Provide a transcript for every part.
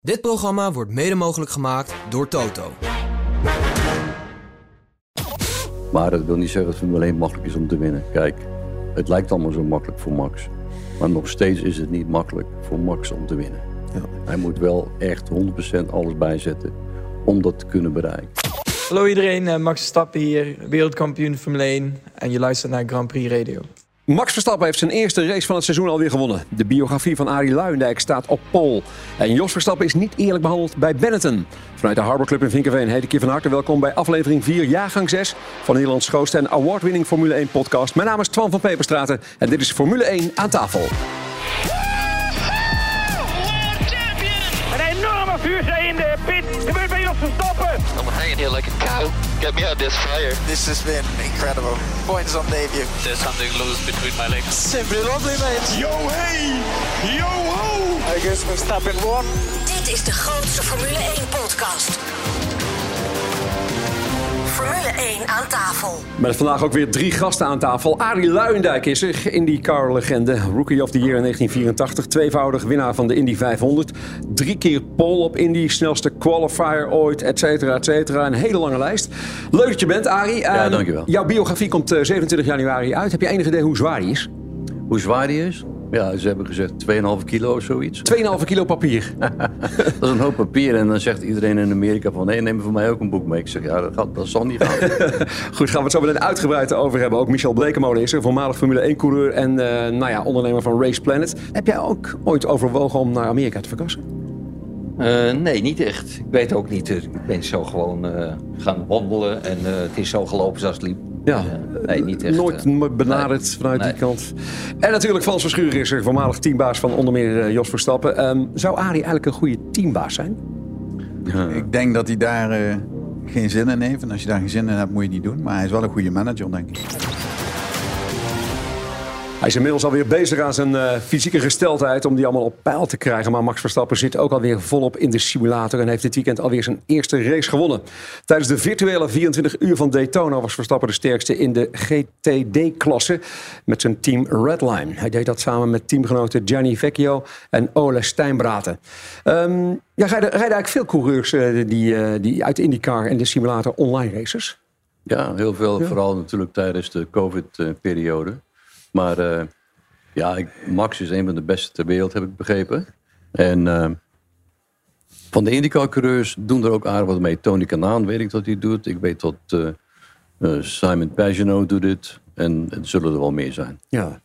Dit programma wordt mede mogelijk gemaakt door Toto. Maar dat wil niet zeggen dat Formule 1 makkelijk is om te winnen. Kijk, het lijkt allemaal zo makkelijk voor Max. Maar nog steeds is het niet makkelijk voor Max om te winnen. Ja. Hij moet wel echt 100% alles bijzetten om dat te kunnen bereiken. Hallo iedereen, eh, Max Verstappen hier, wereldkampioen Formule 1 en je luistert naar Grand Prix Radio. Max Verstappen heeft zijn eerste race van het seizoen alweer gewonnen. De biografie van Arie Luijendijk staat op pol. En Jos Verstappen is niet eerlijk behandeld bij Benetton. Vanuit de Harbor Club in Vinkenveen heet ik je van harte welkom bij aflevering 4, jaargang 6 van Nederlands grootste en award-winning Formule 1 podcast. Mijn naam is Twan van Peperstraten en dit is Formule 1 aan tafel. I'm here like a cow. Get me out of this fire. This has been incredible. Points on debut. There's something loose between my legs. Simply lovely, mate. Yo hey, yo ho. I guess Verstappen won. Dit is de grootste Formule 1-podcast. Formule 1 aan tafel. Met vandaag ook weer drie gasten aan tafel. Arie Luijendijk is er, IndyCar-legende. Rookie of the Year in 1984. Tweevoudig winnaar van de Indy 500. Drie keer pole op Indy. Snelste qualifier ooit, et cetera, et cetera. Een hele lange lijst. Leuk dat je bent, Arie. Ja, Ehm, dankjewel. Jouw biografie komt eh, 27 januari uit. Heb je enig idee hoe zwaar die is? Hoe zwaar die is? Ja, ze hebben gezegd 2,5 kilo of zoiets. 2,5 kilo papier. Dat is een hoop papier. En dan zegt iedereen in Amerika van... nee, neem voor mij ook een boek mee. Ik zeg, ja, dat, gaat, dat zal niet gaan. Goed, gaan we het zo meteen uitgebreid over hebben. Ook Michel Blekemolen is er, voormalig Formule 1-coureur en eh, nou ja, ondernemer van Race Planet. Heb jij ook ooit overwogen om naar Amerika te verkassen? Eh, nee, niet echt. Ik weet ook niet. Ik ben zo gewoon eh, gaan wandelen en eh, het is zo gelopen zoals het liep. Ja, nee, niet echt. Nooit eh, benaderd nee. vanuit die kant. En natuurlijk Frans Verschuren is er, voormalig teambaas van onder meer eh, Jos Verstappen. Ehm, zou Arie eigenlijk een goede teambaas zijn? Ik denk dat hij daar eh, geen zin in heeft. En als je daar geen zin in hebt, moet je het niet doen. Maar hij is wel een goede manager, denk ik. Hij is inmiddels alweer bezig aan zijn eh, fysieke gesteldheid om die allemaal op peil te krijgen. Maar Max Verstappen zit ook alweer volop in de simulator en heeft dit weekend alweer zijn eerste race gewonnen. Tijdens de virtuele 24 uur van Daytona was Verstappen de sterkste in de GTD-klasse met zijn team Redline. Hij deed dat samen met teamgenoten Gianni Vecchio en Ole Steinbraten. Ehm ja, rijden, rijden eigenlijk veel coureurs eh, die, eh, die uit IndyCar en de simulator online races? Ja, heel veel. Vooral natuurlijk tijdens de COVID-periode. Maar eh, ja, ik, Max is een van de beste ter wereld, heb ik begrepen. En eh, van de IndyCar-coureurs doen er ook aardig wat mee. Tony Kanaan weet ik dat hij doet. Ik weet dat eh, eh, Simon Pagenaud doet het. En het zullen er wel meer zijn. Ja.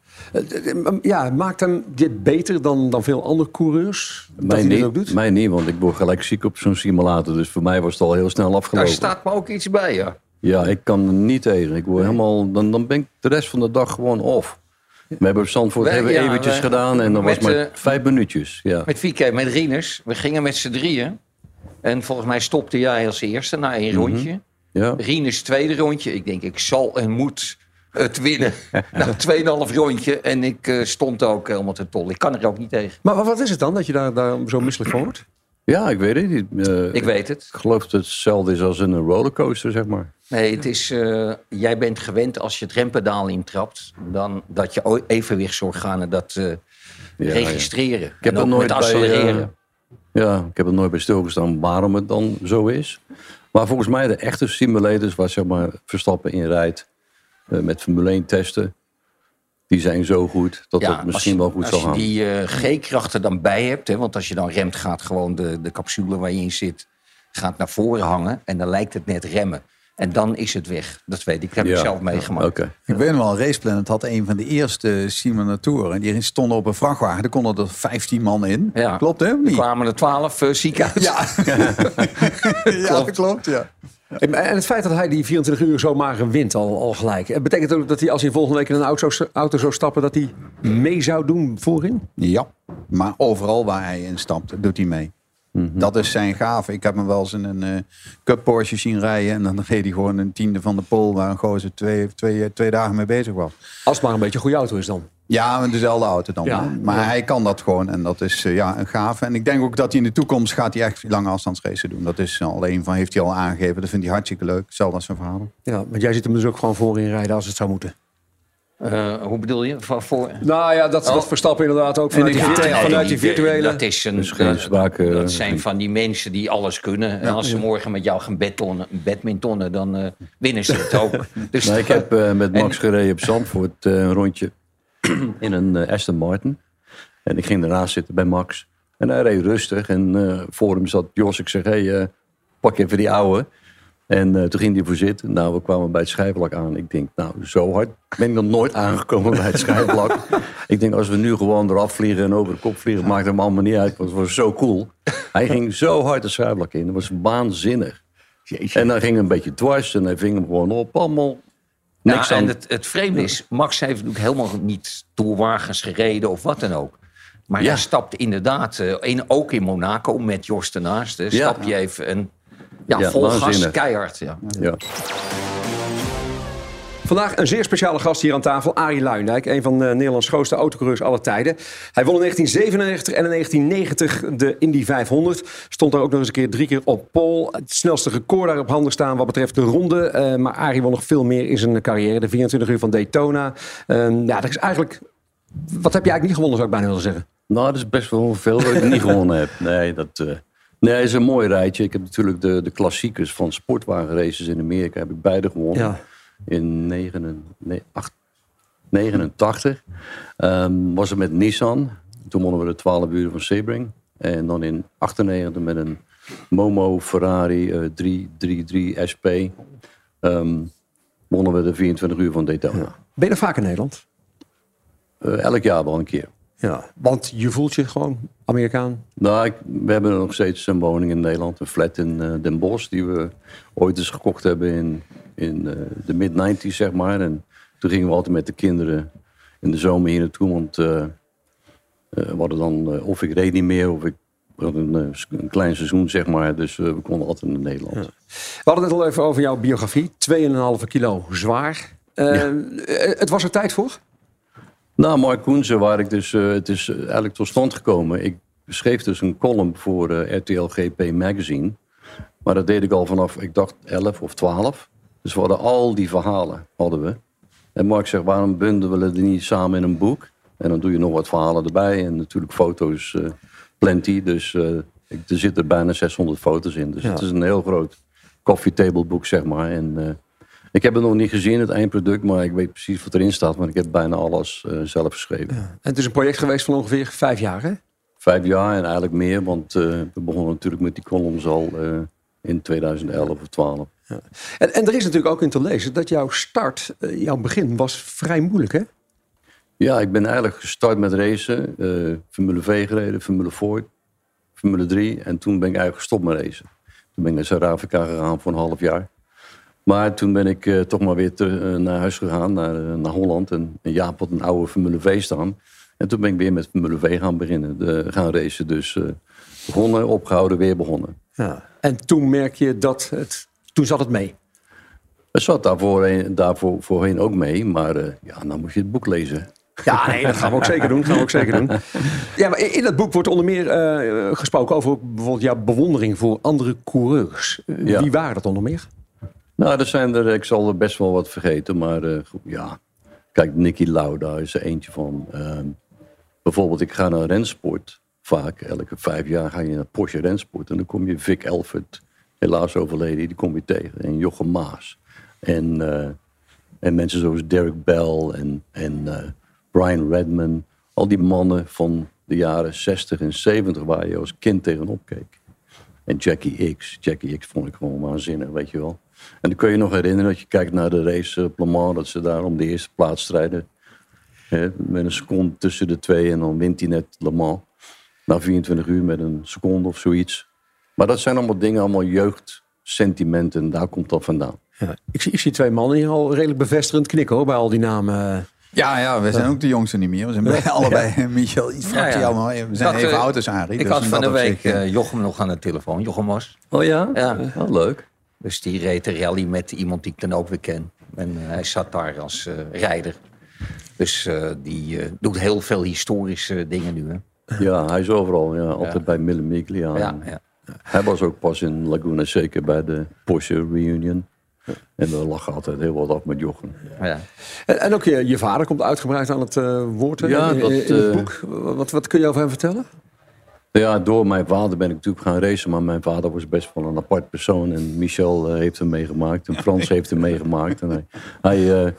Ja, maakt hem dit beter dan, dan veel andere coureurs? dat Mij hij dit niet, ook doet? mij niet, want ik word gelijk ziek op zo'n simulator. Dus voor mij was het al heel snel Daar afgelopen. staat me ook iets bij, ja. Ja, ik kan er niet tegen. Ik word helemaal, dan, dan ben ik de rest van de dag gewoon off. We hebben op Zandvoort Wij- hebben ja, eventjes wij- gedaan en dat was maar eh, vijf minuutjes. Ja. Met VK, met Rieners. We gingen met z'n drieën. En volgens mij stopte jij als eerste na Mhm. één rondje. Ja. Rieners tweede rondje. Ik denk, ik zal en moet het winnen. Na 2,5 rondje. En ik eh, stond ook helemaal te tol. Ik kan er ook niet tegen. Maar wat is het dan dat je daar, daar zo misselijk van wordt? ja, ik weet het niet. Eh, Ik weet het. ik geloof dat het hetzelfde is als in een rollercoaster, zeg maar. Nee, het is, eh, jij bent gewend als je het rempedaal intrapt, dan dat je evenwichtsorganen dat eh, registreren. Ik heb er nooit bij, accelereren. eh, ja, ik heb er nooit bij stilgestaan waarom het dan zo is. Maar volgens mij de echte simulators waar zeg maar, Verstappen in rijdt eh, met Formule 1 testen, die zijn zo goed dat Ja, het misschien als, wel goed als zal je gaan. die eh, G-krachten dan bij hebt, hè, want als je dan remt, gaat gewoon de, de capsule waar je in zit, gaat naar voren hangen en dan lijkt het net remmen. En dan is het weg. Dat weet ik. Dat heb Ja, ik zelf meegemaakt. Oké. Ik weet nog wel, Race Planet had een van de eerste simulatoren. Die stonden op een vrachtwagen. Daar konden er 15 man in. Ja. Klopt, hè? Er Niet? kwamen er twaalf uh, ziek uit. Ja. ja, dat klopt, ja. En het feit dat hij die 24 uur zomaar wint al, al gelijk. eh, Betekent dat ook dat hij als hij volgende week in een auto, auto zou stappen... dat hij mee zou doen voorin? Ja, maar overal waar hij in stapt, doet hij mee. Dat is zijn gave. Ik heb hem wel eens in een eh, Cup Porsche zien rijden. En dan reed hij gewoon een tiende van de pol waar een gozer twee, twee, twee dagen mee bezig was. Als het maar een beetje een goede auto is dan. Ja, dezelfde auto dan. Ja, maar ja. hij kan dat gewoon en dat is eh, ja, een gave. En ik denk ook dat hij in de toekomst gaat hij echt lange afstandsracen doen. Dat is al een van, heeft hij al aangegeven. Dat vindt hij hartstikke leuk. Hetzelfde als zijn vader. Ja, want jij zit hem dus ook gewoon voorin rijden als het zou moeten. Eh, hoe bedoel je? Van voor... Nou ja, dat, dat Verstappen inderdaad ook vanuit, die, Ja, virtu- nee, vanuit die virtuele... Dat, is een, Dus geen dat- eh, zijn van die mensen die alles kunnen. En als ze morgen met jou gaan badmintonnen, badmintonnen dan eh, winnen ze het ook. Dus Nou, ik heb eh, met Max gereden op Zandvoort eh, een rondje in een eh, Aston Martin. En ik ging daarnaast zitten bij Max. En hij reed rustig. En eh, voor hem zat Jos. Ik zeg, hey, eh, pak even die ouwe. En eh, toen ging hij voor zitten. Nou, we kwamen bij het schijfvlak aan. Ik denk, nou, zo hard ben ik nog nooit aangekomen bij het schijfvlak. ik denk, als we nu gewoon eraf vliegen en over de kop vliegen, maakt hem allemaal niet uit. Want het was zo cool. Hij ging zo hard het schijfvlak in. Dat was waanzinnig. En dan ging hij een beetje dwars en hij ving hem gewoon op. Allemaal niks ja, aan. en het, het vreemde is, Max heeft natuurlijk helemaal niet toerwagens gereden of wat dan ook. Maar Ja. hij stapt inderdaad, eh, in, ook in Monaco met Jos ernaast. Ja. Stap je even en ja, Ja, vol gas, keihard. Ja. Ja. Vandaag een zeer speciale gast hier aan tafel, Arie Luijendijk. Een van de Nederlands grootste autocoureurs aller tijden. Hij won in 1997 en in 1990 de Indy 500. Stond daar ook nog eens een keer drie keer op pole. Het snelste record daar op handen staan wat betreft de ronde. Eh, maar Arie won nog veel meer in zijn carrière. De 24 uur van Daytona. Eh, ja, dat is eigenlijk... Wat heb je eigenlijk niet gewonnen, zou ik bijna willen zeggen. Nou, dat is best wel veel dat ik niet gewonnen heb. Nee, dat eh, nee, het is een mooi rijtje. Ik heb natuurlijk de, de klassiekers van sportwagenraces in Amerika heb ik beide gewonnen. Ja. In 9, nee, acht- 89 ehm, was het met Nissan. Toen wonnen we de 12 uur van Sebring. En dan in 98 met een Momo Ferrari eh 333 SP. wonnen we de 24 uur van Daytona. Ben je er vaak in Nederland? Eh, elk jaar wel een keer. Ja, want je voelt je gewoon Amerikaan. Nou, ik- we hebben nog steeds een woning in Nederland, een flat in eh, Den Bosch, die we ooit eens gekocht hebben in, in eh, de mid-90s, zeg maar. En toen gingen we altijd met de kinderen in de zomer hier naartoe, want eh, we hadden dan, of ik reed niet meer, of ik had een, een klein seizoen, zeg maar. Dus we konden altijd in Nederland. We hadden het al even over jouw biografie. 2,5 kilo zwaar. Het was er tijd voor? Nou, Mark Koensen, waar ik dus, eh, het is eh, eigenlijk tot stand gekomen. Ik schreef dus een column voor eh, RTL GP Magazine. Maar dat deed ik al vanaf, ik dacht 11 of 12. Dus we hadden al die verhalen, hadden we. En Mark zegt, waarom bundelen we die niet samen in een boek? En dan doe je nog wat verhalen erbij. En natuurlijk foto's, plenty. Dus ik, er zitten bijna 600 foto's in. Dus Ja. het is een heel groot coffee table boek, zeg maar. En ik heb het nog niet gezien, het eindproduct. Maar ik weet precies wat erin staat. Want ik heb bijna alles eh, zelf geschreven. En het is een project geweest van ongeveer vijf jaar, hè? Vijf jaar en eigenlijk meer. Want eh, we begonnen natuurlijk met die columns al eh, in 2011 of 12. En, en er is natuurlijk ook in te lezen dat jouw start, jouw begin, was vrij moeilijk, hè? Ja, ik ben eigenlijk gestart met racen. Formule V gereden, Formule Ford, Formule 3. En toen ben ik eigenlijk gestopt met racen. Toen ben ik naar Zuid-Afrika gegaan voor een half jaar. Maar toen ben ik eh, toch maar weer te- eh, naar huis gegaan, naar, eh, naar Holland. En, en Jaap had een oude Formule V staan. En toen ben ik weer met Formule V gaan beginnen, de, gaan racen. Dus begonnen, opgehouden, weer begonnen. Ja. En toen merk je dat het... Toen zat het mee. Het zat daarvoor, daarvoor voorheen ook mee. Maar ja, nou moet je het boek lezen. Ja, nee, dat gaan we ook zeker doen. Gaan we ook zeker doen. Ja, maar in in dat boek wordt onder meer gesproken over bijvoorbeeld jouw bewondering voor andere coureurs. Ja. Wie waren dat onder meer? Nou, er zijn er, ik zal er best wel wat vergeten, maar eh, ja. Kijk, Nicky Lauda is er eentje van. Ehm, bijvoorbeeld, ik ga naar rensport vaak. Elke vijf jaar ga je naar Porsche Rensport. En dan kom je Vic Elfert, helaas overleden, die kom je tegen. En Jochem Maas. En, eh, en mensen zoals Derek Bell en, en eh, Brian Redman. Al die mannen van de jaren 60 en 70 waar je als kind tegenop keek. En Jackie X. Jackie X vond ik gewoon waanzinnig, weet je wel. En dan kun je nog herinneren dat je kijkt naar de race op Le Mans, dat ze daar om de eerste plaats strijden. Hè, met een seconde tussen de twee en dan wint hij net Le Mans. Na 24 uur met een seconde of zoiets. Maar dat zijn allemaal dingen, allemaal jeugdsentimenten. Daar komt dat vandaan. Ja. Ik, zie, ik zie twee mannen hier al redelijk bevestigend knikken hoor, bij al die namen. Ja, ja, we zijn ook de jongste niet meer. We zijn allebei, Michel, iets Ja, ja. allemaal. We zijn had, even eh, oud als Arie. Ik dus had van de week eh, eh, Jochem nog aan de telefoon. Jochem was. Oh ja? Ja. Oh, leuk. Dus die reed de rally met iemand die ik dan ook weer ken. En eh, hij zat daar als eh, rijder. Dus eh, die eh, doet heel veel historische dingen nu. Hè? Ja, hij is overal. Ja, altijd Ja. bij Mille Miglia. Ja, ja. Hij was ook pas in Laguna Seca bij de Porsche Reunion. En dan lachen altijd heel wat af met Jochen. Ja. En, en ook je, je vader komt uitgebreid aan het woord hè, Ja, in, dat, in het boek. Wat, wat kun je over hem vertellen? Ja, door mijn vader ben ik natuurlijk gaan racen. Maar mijn vader was best wel een apart persoon. En Michel eh, heeft hem meegemaakt. En Frans heeft hem meegemaakt. En hij hij, eh,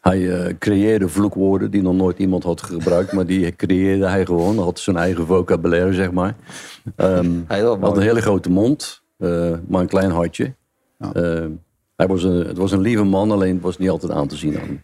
hij eh, creëerde vloekwoorden die nog nooit iemand had gebruikt. Maar die creëerde hij gewoon. Hij had zijn eigen vocabulaire, zeg maar. Ehm, hij had een hele grote mond. maar een klein hartje. Eh, hij was een, het was een lieve man. Alleen het was niet altijd aan te zien aan hem.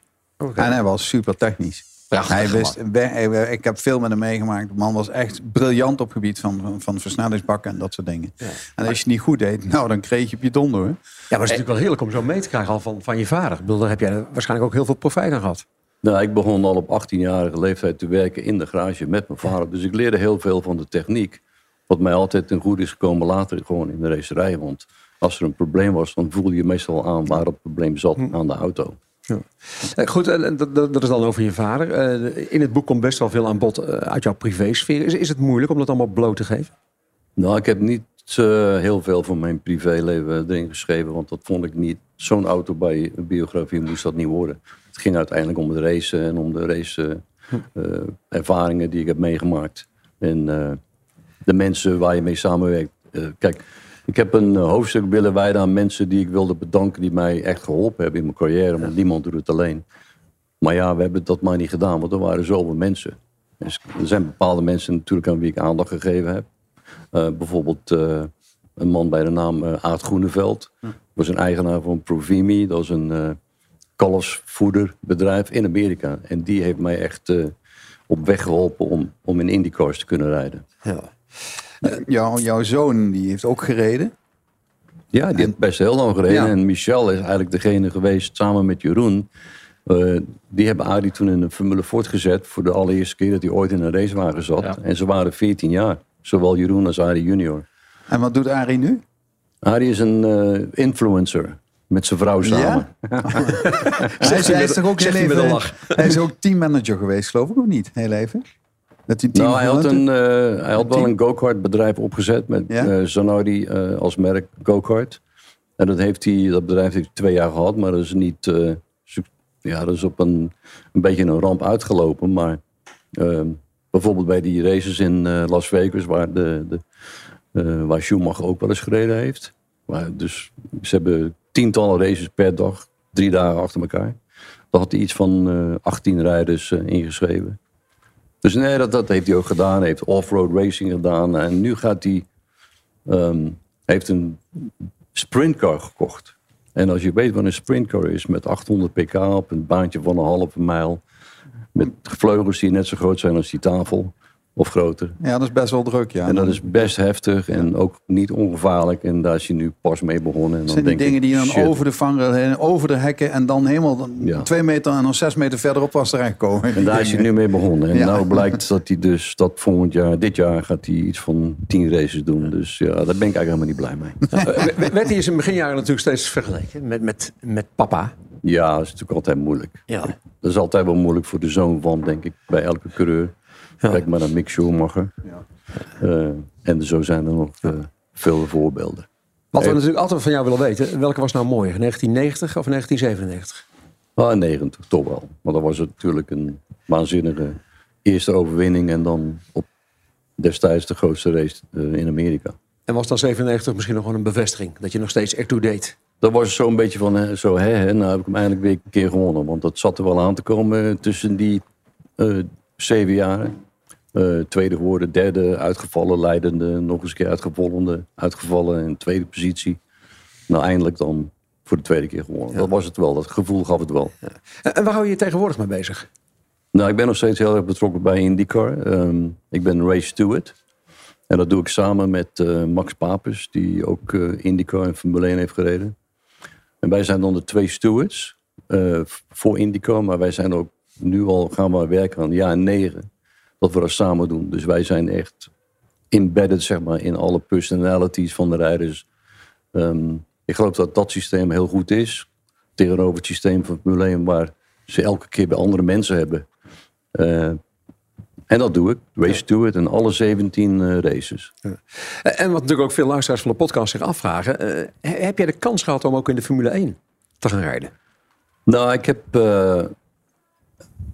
En hij was super technisch. Prachtig Hij wist, hij- ik heb veel met hem meegemaakt. De man was echt briljant op het gebied van, van, van versnellingsbakken en dat soort dingen. En als je het niet goed deed, nou dan kreeg je op je donder. hoor. Ja, maar het is natuurlijk wel heerlijk om zo mee te krijgen al van, van je vader. Ik bedoel, daar heb jij waarschijnlijk ook heel veel profijt aan gehad. Nou, ik begon al op 18-jarige leeftijd te werken in de garage met mijn vader. Dus ik leerde heel veel van de techniek. Wat mij altijd ten goede is gekomen later gewoon in de racerij. Want als er een probleem was, dan voelde je meestal aan waar het probleem zat aan de auto. Eh, Goed, en dat, dat is dan over je vader. Eh, in het boek komt best wel veel aan bod eh, uit jouw privésfeer. Is, is het moeilijk om dat allemaal bloot te geven? Nou, ik heb niet eh, heel veel van mijn privéleven erin geschreven. Want dat vond ik niet. Zo'n autobiografie moest dat niet worden. Het ging uiteindelijk om het racen en om de race eh, eh, ervaringen die ik heb meegemaakt. En eh, de mensen waar je mee samenwerkt. Eh, kijk, ik heb een eh, hoofdstuk willen wijden aan mensen die ik wilde bedanken. Die mij echt geholpen hebben in mijn carrière. Want niemand doet het alleen. Maar ja, we hebben dat maar niet gedaan. Want er waren zoveel mensen. Dus er zijn bepaalde mensen natuurlijk aan wie ik aandacht gegeven heb. Eh, bijvoorbeeld eh, een man bij de naam eh, Aad Groeneveld. Was een eigenaar van Provimi. Dat was een kalfsvoederbedrijf in Amerika. En die heeft mij echt op weg geholpen om, om in IndyCars te kunnen rijden. Ja. Jouw, jouw zoon die heeft ook gereden. Ja, die heeft best heel lang gereden. Ja. En Michel is eigenlijk degene geweest, samen met Jeroen. eh, die hebben Arie toen in de Formule Ford gezet... voor de allereerste keer dat hij ooit in een racewagen zat. Ja. En ze waren 14 jaar. Zowel Jeroen als Arie junior. En wat doet Arie nu? Arie is een eh, influencer. Met zijn vrouw samen. Hij is, hij is toch ook heel even-. Hij is ook teammanager geweest, geloof ik, of niet? Heel even. Dat hij team Nou, hij had, een, eh, hij had wel een go-kart bedrijf opgezet met Ja? eh, Zanardi eh, als merk go-kart. En dat, heeft hij, dat bedrijf heeft hij twee jaar gehad, maar dat is niet. eh, ja, dat is op een, een beetje een ramp uitgelopen. Maar ehm, bijvoorbeeld bij die races in eh, Las Vegas, waar, de, de, eh, waar Schumacher ook wel eens gereden heeft. Maar dus ze hebben tientallen races per dag, drie dagen achter elkaar. Daar had hij iets van eh 18 rijders eh, ingeschreven. Dus nee, dat, dat heeft hij ook gedaan. Hij heeft off-road racing gedaan. En nu gaat hij... ehm, heeft een sprintcar gekocht. En als je weet wat een sprintcar is... met 800 pk op een baantje van een halve mijl... met vleugels die net zo groot zijn als die tafel... of groter. Ja, dat is best wel druk, ja. En dat is best heftig en ook niet ongevaarlijk. En daar is hij nu pas mee begonnen. En dan zijn die denk dingen ik, die je dan shit. over de vangrail heen, over de hekken en dan helemaal dan Ja. twee meter en dan zes meter verderop was terechtkomen. En daar is hij nu mee begonnen. En Ja. nou blijkt dat hij dus dat volgend jaar, dit jaar gaat hij iets van tien races doen. Dus ja, daar ben ik eigenlijk helemaal niet blij mee. Eh, w- werd hij in zijn beginjaren natuurlijk steeds vergeleken met, met, met papa. Ja, dat is natuurlijk altijd moeilijk. Ja. Dat is altijd wel moeilijk voor de zoon van, denk ik, bij elke coureur. Kijk maar naar Mick Schumacher. Eh, en zo zijn er nog eh, veel voorbeelden. Wat we Eh, natuurlijk altijd van jou willen weten. Welke was nou mooier? 1990 of 1997? Ah, 90 toch wel. Want dan was het natuurlijk een waanzinnige eerste overwinning. En dan op destijds de grootste race in Amerika. En was dan 97 misschien nog wel een bevestiging? Dat je nog steeds ertoe deed? Dat was zo'n beetje van, hè, zo hè, hè, nou heb ik hem eindelijk weer een keer gewonnen. Want dat zat er wel aan te komen tussen die eh, zeven jaren. Eh, tweede geworden, derde, uitgevallen, leidende, nog eens een keer uitgevallen, uitgevallen in tweede positie. Nou, eindelijk dan voor de tweede keer gewonnen. Dat was het wel, dat gevoel gaf het wel. Ja. En waar hou je je tegenwoordig mee bezig? Nou, ik ben nog steeds heel erg betrokken bij IndyCar. Ehm, ik ben race steward. En dat doe ik samen met eh, Max Papus, die ook uh, IndyCar en Formule 1 heeft gereden. En wij zijn dan de twee stewards voor IndyCar, maar wij zijn ook nu al gaan we werken aan jaar negen wat we dat samen doen. Dus wij zijn echt embedded zeg maar, in alle personalities van de rijders. Ehm, ik geloof dat dat systeem heel goed is. Tegenover het systeem van Formule 1 waar ze elke keer bij andere mensen hebben. Eh, en dat doe ik. Race to it en alle 17 eh, races. Ja. En wat natuurlijk ook veel luisteraars van de podcast zich afvragen. Eh, heb jij de kans gehad om ook in de Formule 1 te gaan rijden? Nou, ik heb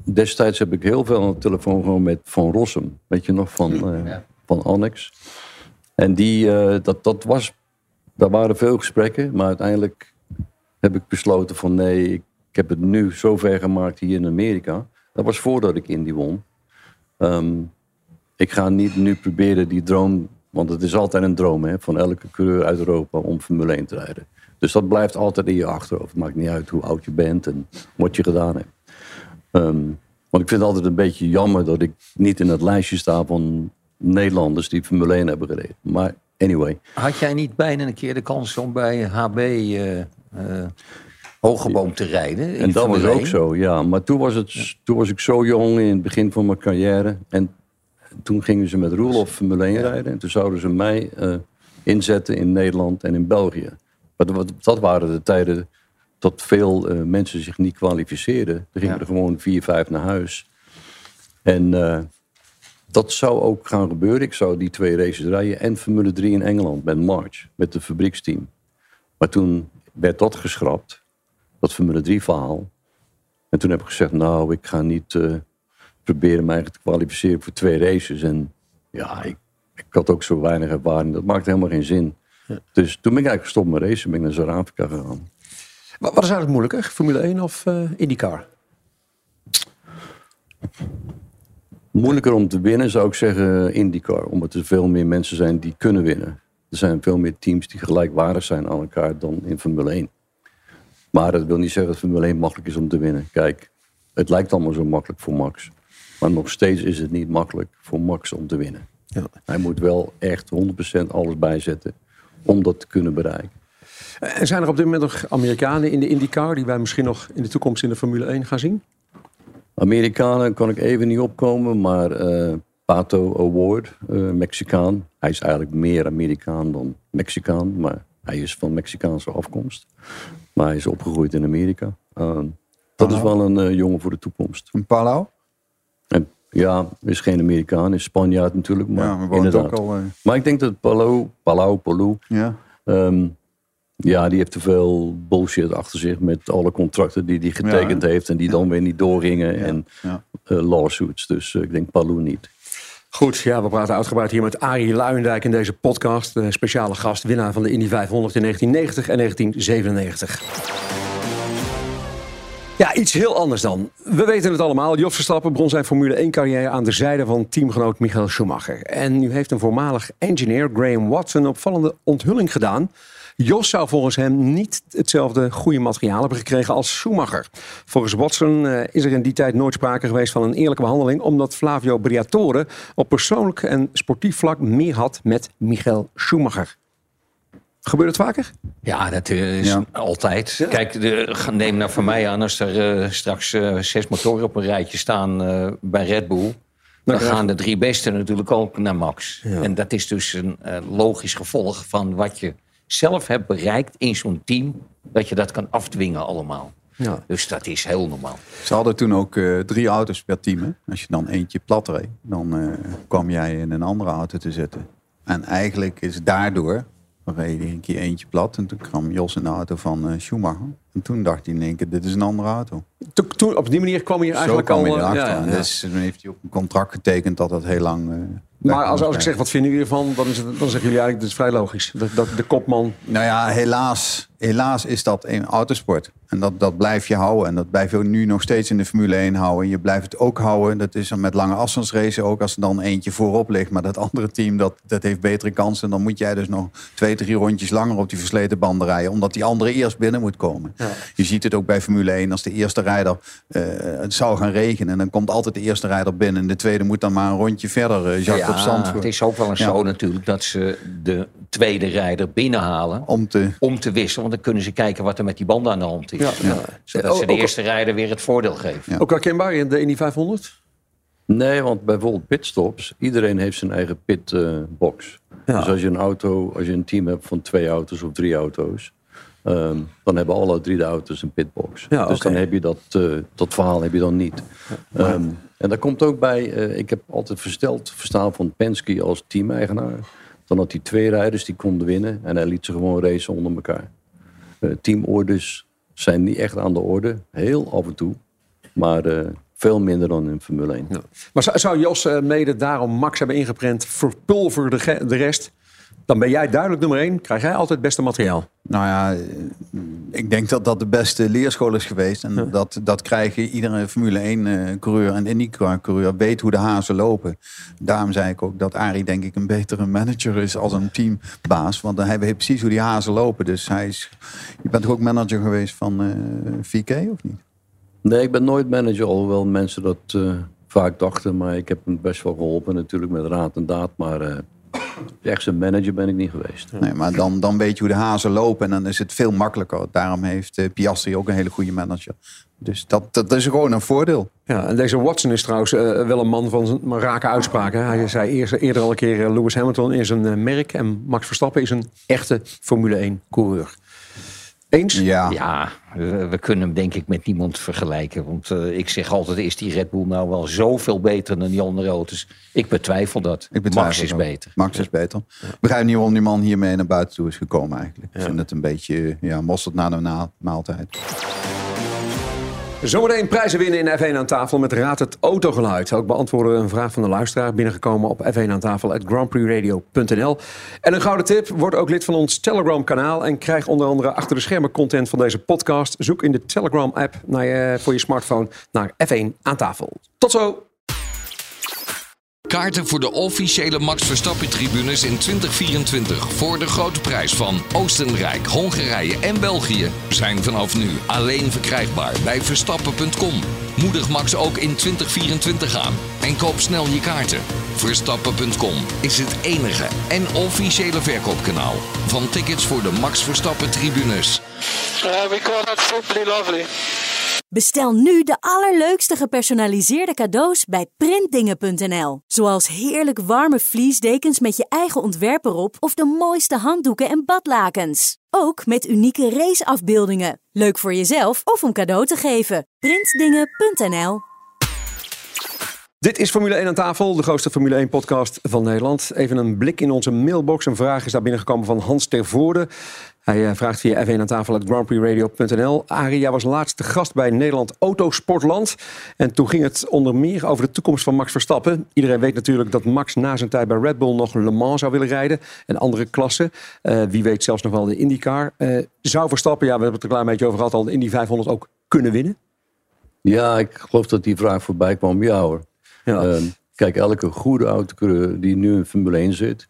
destijds heb ik heel veel aan de telefoon gewoon met Van Rossum. Weet je nog, van, eh, van Annex. En die, eh, dat, dat was... Daar waren veel gesprekken, maar uiteindelijk heb ik besloten van nee, ik, ik heb het nu zo ver gemaakt hier in Amerika. Dat was voordat ik Indy won. Ehm, ik ga niet nu proberen die droom, want het is altijd een droom hè, van elke coureur uit Europa om Formule 1 te rijden. Dus dat blijft altijd in je achterhoofd. Het maakt niet uit hoe oud je bent en wat je gedaan hebt. Ehm, want ik vind het altijd een beetje jammer dat ik niet in het lijstje sta van Nederlanders die Formule 1 hebben gereden. Maar anyway. Had jij niet bijna een keer de kans om bij HB eh eh Hogeboom te rijden? in En dat was ook 1? zo, ja. Maar toen was, het, toen was ik zo jong in het begin van mijn carrière. En toen gingen ze met Roelof Formule 1 rijden. En toen zouden ze mij eh, inzetten in Nederland en in België. Maar dat, dat waren de tijden dat veel eh, mensen zich niet kwalificeerden. Er gingen Ja. er gewoon vier, vijf naar huis. En eh, dat zou ook gaan gebeuren. Ik zou die twee races rijden. En Formule 3 in Engeland met March, met het fabrieksteam. Maar toen werd dat geschrapt, dat Formule 3 verhaal. En toen heb ik gezegd, nou, ik ga niet eh, proberen mij te kwalificeren voor twee races. En ja, ik, ik had ook zo weinig ervaring. Dat maakte helemaal geen zin. Dus toen ben ik eigenlijk gestopt met racen. Ben ik naar Zuid-Afrika gegaan. Wat, wat is eigenlijk moeilijker, Formule 1 of eh IndyCar? Moeilijker om te winnen zou ik zeggen IndyCar. Omdat er veel meer mensen zijn die kunnen winnen. Er zijn veel meer teams die gelijkwaardig zijn aan elkaar dan in Formule 1. Maar dat wil niet zeggen dat Formule 1 makkelijk is om te winnen. Kijk, het lijkt allemaal zo makkelijk voor Max. Maar nog steeds is het niet makkelijk voor Max om te winnen. Ja. Hij moet wel echt 100% alles bijzetten om dat te kunnen bereiken. En zijn er op dit moment nog Amerikanen in de IndyCar... die wij misschien nog in de toekomst in de Formule 1 gaan zien? Amerikanen kan ik even niet opkomen, maar eh, Pato Award, eh, Mexicaan. Hij is eigenlijk meer Amerikaan dan Mexicaan, maar hij is van Mexicaanse afkomst. Maar hij is opgegroeid in Amerika. Uh, dat is wel een eh, jongen voor de toekomst. Een Palau? En, ja, is geen Amerikaan, is Spanjaard natuurlijk, maar Ja, maar inderdaad. ook al, eh, Maar ik denk dat Palau, Palau, Palau, Ja. Ehm, ja, die heeft te veel bullshit achter zich met alle contracten die hij getekend Ja, heeft en die dan weer niet doorgingen en eh, lawsuits. Dus eh, ik denk Palou niet. Goed, ja, we praten uitgebreid hier met Arie Luijendijk in deze podcast. De speciale gast, winnaar van de Indy 500 in 1990 en 1997. Ja, iets heel anders dan. We weten het allemaal. Jos Verstappen begon zijn Formule 1-carrière aan de zijde van teamgenoot Michael Schumacher. En nu heeft een voormalig engineer, Graham Watson, een opvallende onthulling gedaan. Jos zou volgens hem niet hetzelfde goede materiaal hebben gekregen als Schumacher. Volgens Watson eh, is er in die tijd nooit sprake geweest van een eerlijke behandeling, omdat Flavio Briatore op persoonlijk en sportief vlak meer had met Michael Schumacher. Gebeurt het vaker? Ja, dat is Ja. altijd. Kijk, de, neem nou van mij aan, als er eh, straks eh, zes motoren op een rijtje staan eh, bij Red Bull. Dan gaan de drie beste natuurlijk ook naar Max. En dat is dus een eh, logisch gevolg van wat je zelf hebt bereikt in zo'n team. Dat je dat kan afdwingen allemaal. Ja. Dus dat is heel normaal. Ze hadden toen ook eh, drie auto's per team. Hè? Als je dan eentje plat reed, dan eh, kwam jij in een andere auto te zitten. En eigenlijk is daardoor, reed een keer eentje plat. En toen kwam Jos in de auto van eh, Schumacher. En toen dacht hij in één keer, dit is een andere auto. Toen, toen- op die manier kwam je Zo eigenlijk kwam hij al... eh, erachter. ja, ja, En. Dus toen heeft hij ook een contract getekend dat dat heel lang... Maar als, ik zeg, wat vinden jullie ervan? Dan, is het, dan zeggen jullie eigenlijk, dat is vrij logisch. Dat, dat de kopman... Nou ja, helaas, helaas is dat een autosport. En dat, dat blijf je houden. En dat blijf je nu nog steeds in de Formule 1 houden. Je blijft het ook houden. Dat is dan met lange afstandsracen ook. Als er dan eentje voorop ligt. Maar dat andere team dat, dat heeft betere kansen. Dan moet jij dus nog twee, drie rondjes langer op die versleten banden rijden. Omdat die andere eerst binnen moet komen. Je ziet het ook bij Formule 1. Als de eerste rijder eh, het zou gaan regenen. En dan komt altijd de eerste rijder binnen. En de tweede moet dan maar een rondje verder. eh Jacques op het is ook wel een Ja. zo natuurlijk dat ze de tweede rijder binnenhalen. Om te... Om te wisselen, want dan kunnen ze kijken wat er met die banden aan de hand is. Ja, ja. Zodat ze de Ook- eerste rijder weer het voordeel geven. Ja. Ook herkenbaar in de Indy 500? Nee, want bijvoorbeeld pitstops, iedereen heeft zijn eigen pitbox. Ja. Dus als je een auto, als je een team hebt van twee auto's of drie auto's, ehm, dan hebben alle drie de auto's een pitbox. Ja, dus dan heb je dat, eh, dat verhaal heb je dan niet. Ehm, en daar komt ook bij, eh, ik heb altijd versteld verstaan van Penske als team-eigenaar. Dan had hij twee rijders die konden winnen en hij liet ze gewoon racen onder elkaar. Eh, teamorders zijn niet echt aan de orde, heel af en toe. Maar veel minder dan in Formule 1. Maar zou, zou Jos mede daarom Max hebben ingeprent, verpulver de, de rest? Dan ben jij duidelijk nummer één, krijg jij altijd het beste materiaal. Nou ja, ik denk dat dat de beste leerschool is geweest. En dat, dat krijgen iedere Formule 1 eh, coureur en IndyCar coureur weet hoe de hazen lopen. Daarom zei ik ook dat Arie denk ik een betere manager is als een teambaas. Want hij weet precies hoe die hazen lopen. Dus hij is, je bent toch ook manager geweest van eh VK of niet? Nee, ik ben nooit manager, alhoewel mensen dat eh, vaak dachten. Maar ik heb hem best wel geholpen natuurlijk met raad en daad. Maar eh, echt zijn manager ben ik niet geweest. Nee, maar dan, dan weet je hoe de hazen lopen en dan is het veel makkelijker. Daarom heeft eh, Piastri ook een hele goede manager. Dus dat, dat is gewoon een voordeel. Ja, en deze Watson is trouwens eh, wel een man van zijn rake uitspraken. Hij zei eerst, eerder al een keer, eh, Lewis Hamilton is een merk en Max Verstappen is een echte Formule 1 coureur. Eens? Ja, Ja, we, we kunnen hem denk ik met niemand vergelijken. Want eh, ik zeg altijd, is die Red Bull nou wel zoveel beter dan die andere auto's? Ik betwijfel dat. ik betwijfel Max is ook. beter. Max is beter. Ik begrijp niet waarom die man hiermee naar buiten toe is gekomen eigenlijk. Ik vind het een beetje ja, mosterd na de na- maaltijd. Zometeen prijzen winnen in F1 aan tafel met Raad het Autogeluid. Ook beantwoorden we een vraag van de luisteraar binnengekomen op F1 aan tafel at grandprixradio.nl. En een gouden tip, word ook lid van ons Telegram kanaal en krijg onder andere achter de schermen content van deze podcast. Zoek in de Telegram app naar voor je smartphone naar F1 aan tafel. Tot zo! Kaarten voor de officiële Max Verstappen tribunes in 2024 voor de grote prijs van Oostenrijk, Hongarije en België zijn vanaf nu alleen verkrijgbaar bij verstappen.com. Moedig Max ook in 2024 aan en koop snel je kaarten. Verstappen.com is het enige en officiële verkoopkanaal van tickets voor de Max Verstappen tribunes. Uh, we call that simply lovely. Bestel nu de allerleukste gepersonaliseerde cadeaus bij printdingen.nl. Zoals heerlijk warme vliesdekens met je eigen ontwerp erop of de mooiste handdoeken en badlakens. Ook met unieke raceafbeeldingen. Leuk voor jezelf of om cadeau te geven. Printdingen.nl Dit is Formule 1 aan tafel, de grootste Formule 1 podcast van Nederland. Even een blik in onze mailbox. Een vraag is daar binnengekomen van Hans Tervoorde. Hij eh, vraagt via F1 aan tafel at grandprixradio.nl. Jij was laatste gast bij Nederland Autosportland. En toen ging het onder meer over de toekomst van Max Verstappen. Iedereen weet natuurlijk dat Max na zijn tijd bij Red Bull nog Le Mans zou willen rijden. En andere klassen. Eh, wie weet zelfs nog wel de IndyCar. Eh, zou Verstappen, ja, we hebben het er een klein beetje over gehad al, de Indy 500 ook kunnen winnen? Ja, ik geloof dat die vraag voorbij kwam. Ja hoor. Ja. Ehm, kijk, elke goede autocoureur die nu in Formule 1 zit,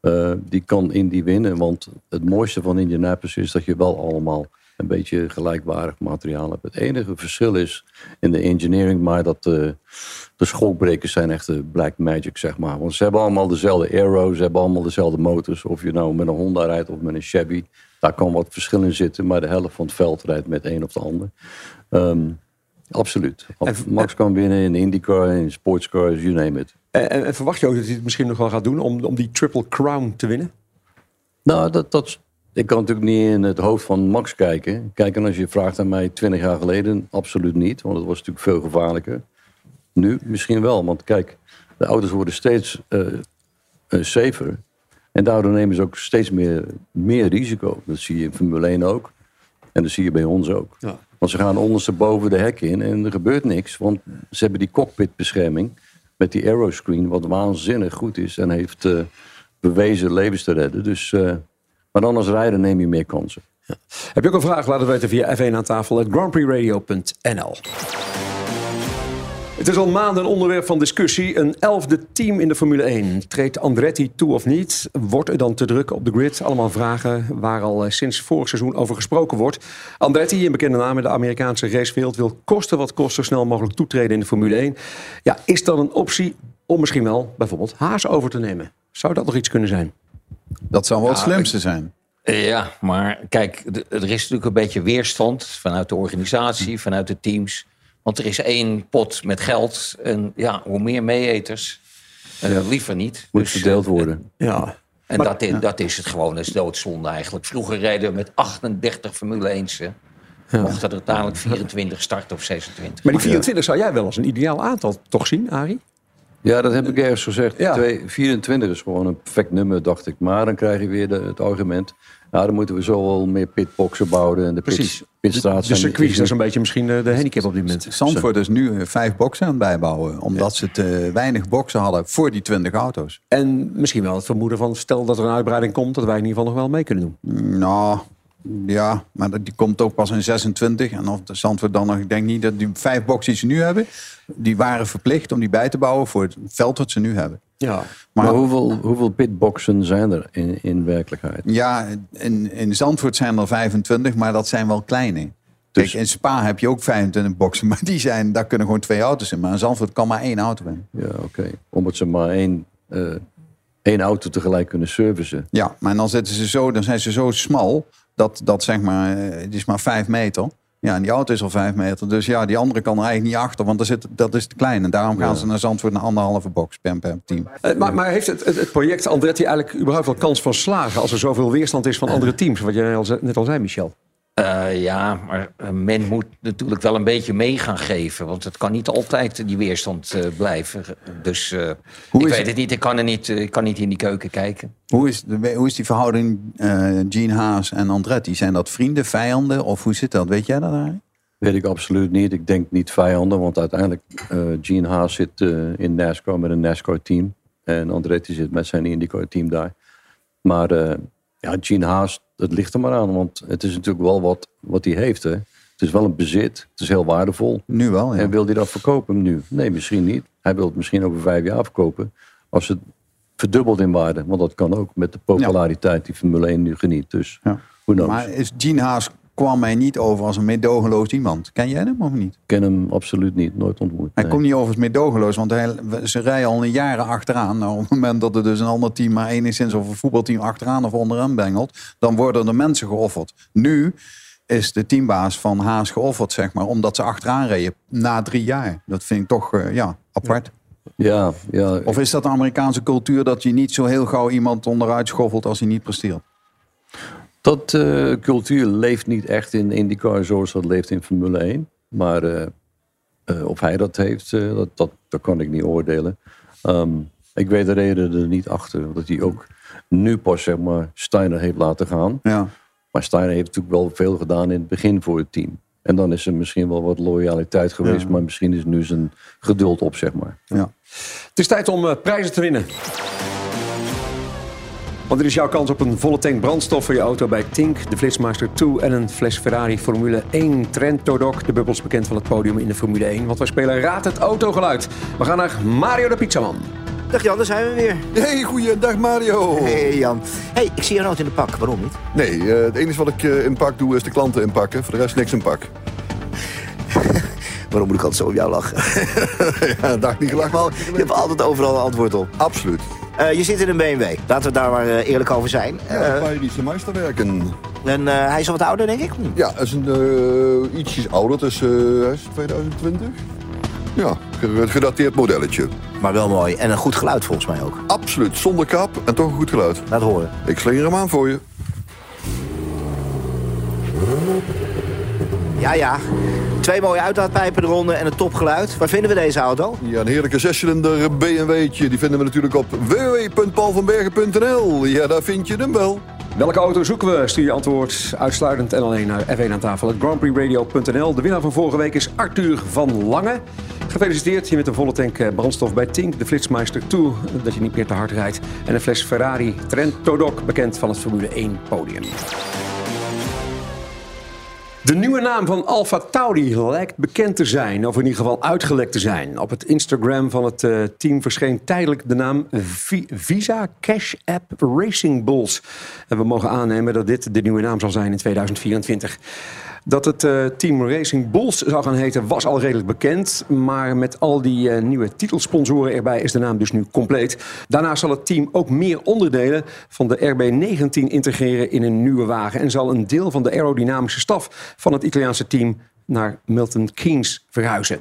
eh, die kan Indy winnen. Want het mooiste van Indianapolis is dat je wel allemaal een beetje gelijkwaardig materiaal hebt. Het enige verschil is in de engineering, maar dat eh, de schokbrekers zijn echt de black magic, zeg maar. Want ze hebben allemaal dezelfde aero, ze hebben allemaal dezelfde motors. Of je nou met een Honda rijdt of met een Chevy. Daar kan wat verschil in zitten, maar de helft van het veld rijdt met een of de ander. Ehm, absoluut. Max kan winnen in IndyCar, in sportscars, you name it. En, en- en verwacht je ook dat hij het misschien nog wel gaat doen om, om die Triple Crown te winnen? Nou, dat, dat, ik kan natuurlijk niet in het hoofd van Max kijken. Kijk, en als je vraagt aan mij 20 jaar geleden, absoluut niet. Want het was natuurlijk veel gevaarlijker. Nu misschien wel, want kijk, de auto's worden steeds eh eh, safer. En daardoor nemen ze ook steeds meer, meer risico. Dat zie je in Formule 1 ook. En dat zie je bij ons ook. Ja. Want ze gaan ondersteboven de hek in en er gebeurt niks. Want ze hebben die cockpitbescherming met die aeroscreen... wat waanzinnig goed is en heeft eh, bewezen levens te redden. Dus, eh, maar dan als rijder neem je meer kansen. Heb je ook een vraag? Laat het weten via F1 aan tafel at grandprixradio.nl. Het is al maanden een onderwerp van discussie. Een elfde team in de Formule 1. Treedt Andretti toe of niet? Wordt er dan te druk op de grid? Allemaal vragen waar al eh, sinds vorig seizoen over gesproken wordt. Andretti, een bekende naam in de Amerikaanse racewereld... wil kosten wat kost zo snel mogelijk toetreden in de Formule 1. Ja, is dat een optie om misschien wel bijvoorbeeld Haas over te nemen? Zou dat nog iets kunnen zijn? Dat zou wel het slimste zijn. Ja, maar kijk, er is natuurlijk een beetje weerstand vanuit de organisatie, vanuit de teams. Want er is één pot met geld. En ja, hoe meer meeeters, eh, liever niet. Moet Dus, verdeeld eh, worden. Ja. En Maar- dat, is, dat is het gewoon een doodzonde eigenlijk. Vroeger reden we met 38 Formule 1's. hè. Mochten er uiteindelijk 24 starten of 26. Maar die 24 zou jij wel als een ideaal aantal toch zien, Arie? Ja, dat heb ik ergens gezegd. Ja. Twee- 24 is gewoon een perfect nummer, dacht ik. Maar dan krijg je weer de, het argument. Nou, dan moeten we zo wel meer pitboxen bouwen. En de Precies. pitstraat De zijn- circuit is dat is een beetje misschien de, de handicap op dit moment. Zandvoort is nu eh, vijf boxen aan het bijbouwen. Omdat ze te weinig boxen hadden voor die 20 auto's. En misschien wel het vermoeden van, stel dat er een uitbreiding komt, dat wij in ieder geval nog wel mee kunnen doen. Nou, ja, maar die komt ook pas in 26. En of de Zandvoort dan nog, ik denk niet dat die vijf boxen die ze nu hebben, die waren verplicht om die bij te bouwen voor het veld wat ze nu hebben. Ja. Maar, Maar, hoeveel, hoeveel pitboxen zijn er in, in werkelijkheid? ja, in, in Zandvoort zijn er 25, maar dat zijn wel kleine. Kijk, Dus- in Spa heb je ook 25 boxen, maar die zijn, daar kunnen gewoon twee auto's in. Maar in Zandvoort kan maar één auto in. Ja, oké. Omdat ze maar één, eh, één auto tegelijk kunnen servicen. Ja, maar dan zitten ze zo, dan zijn ze zo smal dat, dat zeg maar, eh, het is maar vijf meter. Ja, en die auto is al vijf meter. Dus ja, die andere kan er eigenlijk niet achter, want daar zit, dat is te klein. En daarom gaan ze naar Zandvoort een anderhalve box per, per team. Eh, maar, maar heeft het, het, project Andretti eigenlijk überhaupt wel kans van slagen als er zoveel weerstand is van andere teams? Wat jij net al zei, Michel. Eh, ja, maar eh, men moet natuurlijk wel een beetje mee gaan geven. Want het kan niet altijd die weerstand eh, blijven. Dus eh, ik is weet het? het niet. Ik kan, er niet. ik kan niet in die keuken kijken. Hoe is, de, hoe is die verhouding eh Gene Haas en Andretti? Zijn dat vrienden, vijanden of hoe zit dat? Weet jij dat eigenlijk? Weet ik absoluut niet. Ik denk niet vijanden, want uiteindelijk eh Gene Haas zit eh, in NASCAR met een NASCAR-team. En Andretti zit met zijn IndyCar-team daar. Maar eh, ja, Gene Haas, het ligt er maar aan, want het is natuurlijk wel wat, wat hij heeft. Hè. Het is wel een bezit, het is heel waardevol. Nu wel, ja. En wil hij dat verkopen nu? Nee, misschien niet. Hij wil het misschien over vijf jaar verkopen. Als het verdubbelt in waarde. Want dat kan ook met de populariteit die Formule 1 nu geniet. Dus Ja. who knows? Maar is Gene Haas kwam mij niet over als een meedogenloos iemand. Ken jij hem of niet? Ik ken hem absoluut niet, nooit ontmoet. Hij nee. komt niet over als meedogenloos, want hij, ze rijden al een jaren achteraan. Nou, op het moment dat er dus een ander team maar enigszins of een voetbalteam achteraan of onderaan bengelt, dan worden er mensen geofferd. Nu is de teambaas van Haas geofferd, zeg maar, omdat ze achteraan reden na drie jaar. Dat vind ik toch, eh, ja, apart. Ja, ja. Of is dat de Amerikaanse cultuur dat je niet zo heel gauw iemand onderuit schoffelt als hij niet presteert? Dat eh, cultuur leeft niet echt in IndyCar zoals dat leeft in Formule 1. Maar eh, eh, of hij dat heeft, dat, dat, dat kan ik niet oordelen. Ehm, ik weet de reden er niet achter. Dat hij ook nu pas zeg maar, Steiner heeft laten gaan. Ja. Maar Steiner heeft natuurlijk wel veel gedaan in het begin voor het team. En dan is er misschien wel wat loyaliteit geweest. Maar misschien is nu zijn geduld op, zeg maar. Ja. Het is tijd om prijzen te winnen. Want dit is jouw kans op een volle tank brandstof voor je auto bij Tink, de Flitsmaster 2 en een fles Ferrari Formule 1 Trento Doc. De bubbels bekend van het podium in de Formule 1. Want wij spelen Raad het autogeluid. We gaan naar Mario de Pizzaman. Dag Jan, daar zijn we weer. Hey, goeiedag Mario. Hey Jan. Hey, ik zie je nooit in de pak. Waarom niet? Nee, eh, het enige wat ik eh, in pak doe is de klanten inpakken. Voor de rest niks in pak. Waarom moet ik altijd zo op jou lachen? ja, dag niet gelachen. Maar je hebt altijd overal een antwoord op. Absoluut. Eh, je zit in een BMW. Laten we daar maar eh, eerlijk over zijn. Ja, Eh, bij die Meisterwerken. en eh, hij is al wat ouder, denk ik. Ja, hij is een, ietsjes ouder. Het is, eh, hij is 2020. Ja, ge- gedateerd modelletje. Maar wel mooi. En een goed geluid volgens mij ook. Absoluut, zonder kap en toch een goed geluid. Laat horen. Ik slinger hem aan voor je. Ja, ja. Twee mooie uitlaatpijpen eronder en een topgeluid. Waar vinden we deze auto? Ja, een heerlijke zescilinder BMW'tje. Die vinden we natuurlijk op www.paulvanbergen.nl. Ja, daar vind je hem wel. Welke auto zoeken we? Stuur je antwoord uitsluitend en alleen naar F1 aan tafel. Het GrandPrixRadio.nl. De winnaar van vorige week is Arthur van Lange. Gefeliciteerd je met een volle tank eh, brandstof bij Tink, de Flitsmeister 2. Dat je niet meer te hard rijdt. En een fles Ferrari Trento Doc, bekend van het Formule 1 podium. De nieuwe naam van Alfa Tauri lijkt bekend te zijn, of in ieder geval uitgelekt te zijn. Op het Instagram van het eh, team verscheen tijdelijk de naam Vi- Visa Cash App Racing Bulls. En we mogen aannemen dat dit de nieuwe naam zal zijn in 2024. Dat het eh, team Racing Bulls zou gaan heten was al redelijk bekend. Maar met al die eh, nieuwe titelsponsoren erbij is de naam dus nu compleet. Daarnaast zal het team ook meer onderdelen van de RB19 integreren in een nieuwe wagen. En zal een deel van de aerodynamische staf van het Italiaanse team naar Milton Keynes verhuizen.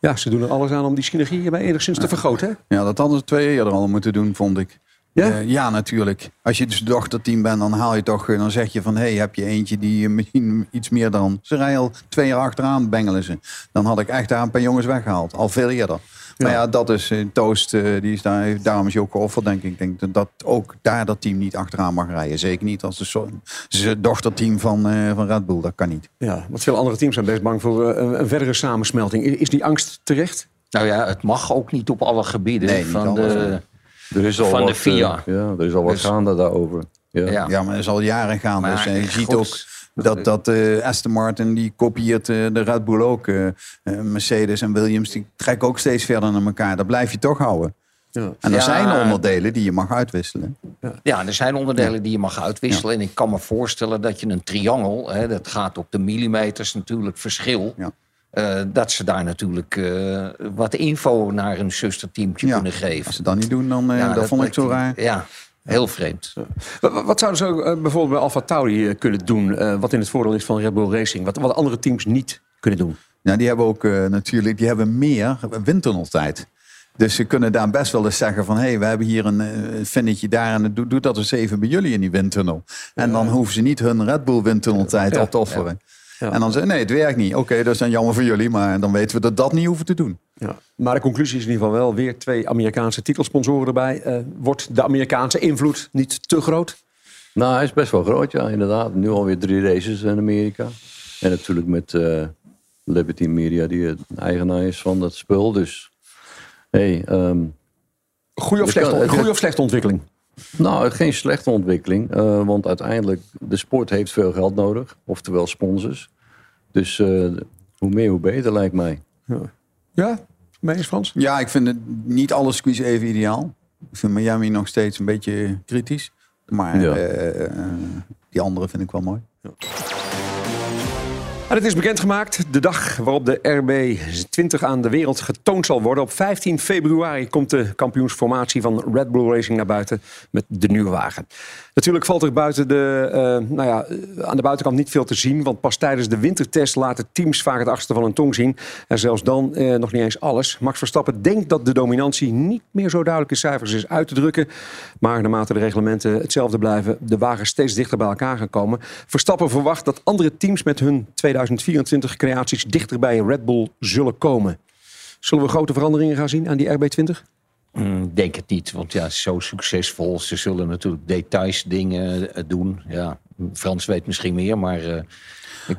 Ja, ze doen er alles aan om die synergie hierbij enigszins te vergroten. hè? Ja, dat hadden ze twee eerder al moeten doen, vond ik. Ja? Eh, ja, natuurlijk. Als je dus dochterteam bent, dan haal je toch, eh, dan zeg je van, hé, hey, heb je eentje die eh, misschien iets meer dan. Ze rijden al twee jaar achteraan, bengelen ze. Dan had ik echt daar een paar jongens weggehaald, al veel eerder. Maar ja, dat is eh, Toast, eh, die is daar, daarom is ook geofferd, denk ik. Ik denk dat, dat ook daar dat team niet achteraan mag rijden. Zeker niet als de so- dochterteam van, eh, van Red Bull, dat kan niet. Ja, want veel andere teams zijn best bang voor een, een verdere samensmelting. Is, die angst terecht? Nou ja, het mag ook niet op alle gebieden Nee, niet van, alles, de, Er is al van wat, de FIA. eh, ja, er is al wat Dus- gaande daarover. Ja. Ja. Ja, maar dat is al jaren gaande. Maar Dus, eh, je goed, ziet ook dat, dat eh, Aston Martin, die kopieert de Red Bull ook. eh, eh, Mercedes en Williams, die trekken ook steeds verder naar elkaar. Dat blijf je toch houden. Ja. En er Ja. zijn onderdelen die je mag uitwisselen. Ja, er zijn onderdelen die je mag uitwisselen. En ik kan me voorstellen dat je een triangel, hè, dat gaat op de millimeters natuurlijk verschil. Eh, dat ze daar natuurlijk eh, wat info naar een zusterteamje Ja, kunnen geven. Als ze dat niet doen, dan eh, Ja, dat, vond ik zo raar. Ja, heel vreemd. Wat, zouden ze ook, bijvoorbeeld bij Alfa Tauri kunnen doen... eh, wat in het voordeel is van Red Bull Racing? Wat, wat andere teams niet kunnen doen? Ja, die hebben ook eh, natuurlijk die hebben meer windtunneltijd. Dus ze kunnen daar best wel eens zeggen van... hé, hey, we hebben hier een finnetje daar en doe, doe dat eens even bij jullie in die windtunnel. En dan hoeven ze niet hun Red Bull windtunneltijd Ja. op te offeren. Ja. En dan zeggen nee, het werkt niet. Oké, dat is dan jammer voor jullie, maar dan weten we dat dat niet hoeven te doen. Ja. Maar de conclusie is in ieder geval wel weer twee Amerikaanse titelsponsoren erbij. Eh, wordt de Amerikaanse invloed niet te groot? Nou, hij is best wel groot, ja, inderdaad. Nu alweer drie races in Amerika. En natuurlijk met eh, Liberty Media, die het eigenaar is van dat spul. Dus, hey, ehm, Goeie of, slechte, het- goeie of slechte ontwikkeling? Nou, geen slechte ontwikkeling. eh, want uiteindelijk, de sport heeft veel geld nodig. Oftewel sponsors. Dus eh, hoe meer, hoe beter, lijkt mij. Ja, mee eens Frans? Ja, ik vind het niet alle squeeze even ideaal. Ik vind Miami nog steeds een beetje kritisch. Maar Ja. eh, eh, die andere vind ik wel mooi. Het is bekendgemaakt, de dag waarop de RB20 aan de wereld getoond zal worden. Op 15 februari komt de kampioensformatie van Red Bull Racing naar buiten met de nieuwe wagen. Natuurlijk valt er buiten de, eh, nou ja, eh, aan de buitenkant niet veel te zien, want pas tijdens de wintertest laten teams vaak het achterste van hun tong zien. En zelfs dan eh, nog niet eens alles. Max Verstappen denkt dat de dominantie niet meer zo duidelijk in cijfers is uit te drukken. Maar naarmate de reglementen hetzelfde blijven, de wagens steeds dichter bij elkaar gaan komen. Verstappen verwacht dat andere teams met hun 2024 creaties dichter bij Red Bull zullen komen. Zullen we grote veranderingen gaan zien aan die RB20? Mm, denk het niet, want ja, zo succesvol. Ze zullen natuurlijk details, dingen eh, doen. Ja, Frans weet misschien meer, maar eh,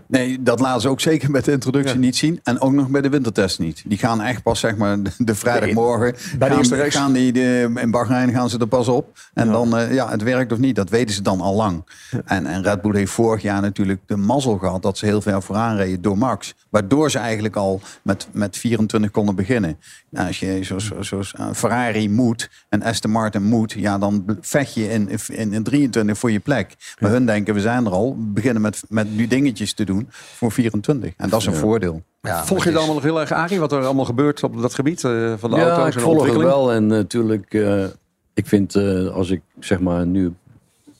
Nee, dat laten ze ook zeker met de introductie niet zien. En ook nog bij de wintertest niet. Die gaan echt pas, zeg maar, de- vrijdagmorgen. Bij de gaan, eerste race. gaan die, de, in Bahrein gaan ze er pas op. En dan, eh, ja, het werkt of niet, dat weten ze dan al lang. En, en Red Bull heeft vorig jaar natuurlijk de mazzel gehad dat ze heel ver vooraan reden door Max. Waardoor ze eigenlijk al met, met 24 konden beginnen. Nou, als je zoals, zoals eh, Ferrari moet en Aston Martin moet, ja, dan vecht je in, in, in 23 voor je plek. Maar hun denken, we zijn er al. We beginnen met, met nu dingetjes te doen voor 24. En dat is een voordeel. ja, Volg je het het is- allemaal nog heel erg, Arie, wat er allemaal gebeurt op dat gebied eh, van de ja, auto's ik en de volg het wel. En natuurlijk, eh, ik vind eh, als ik zeg maar nu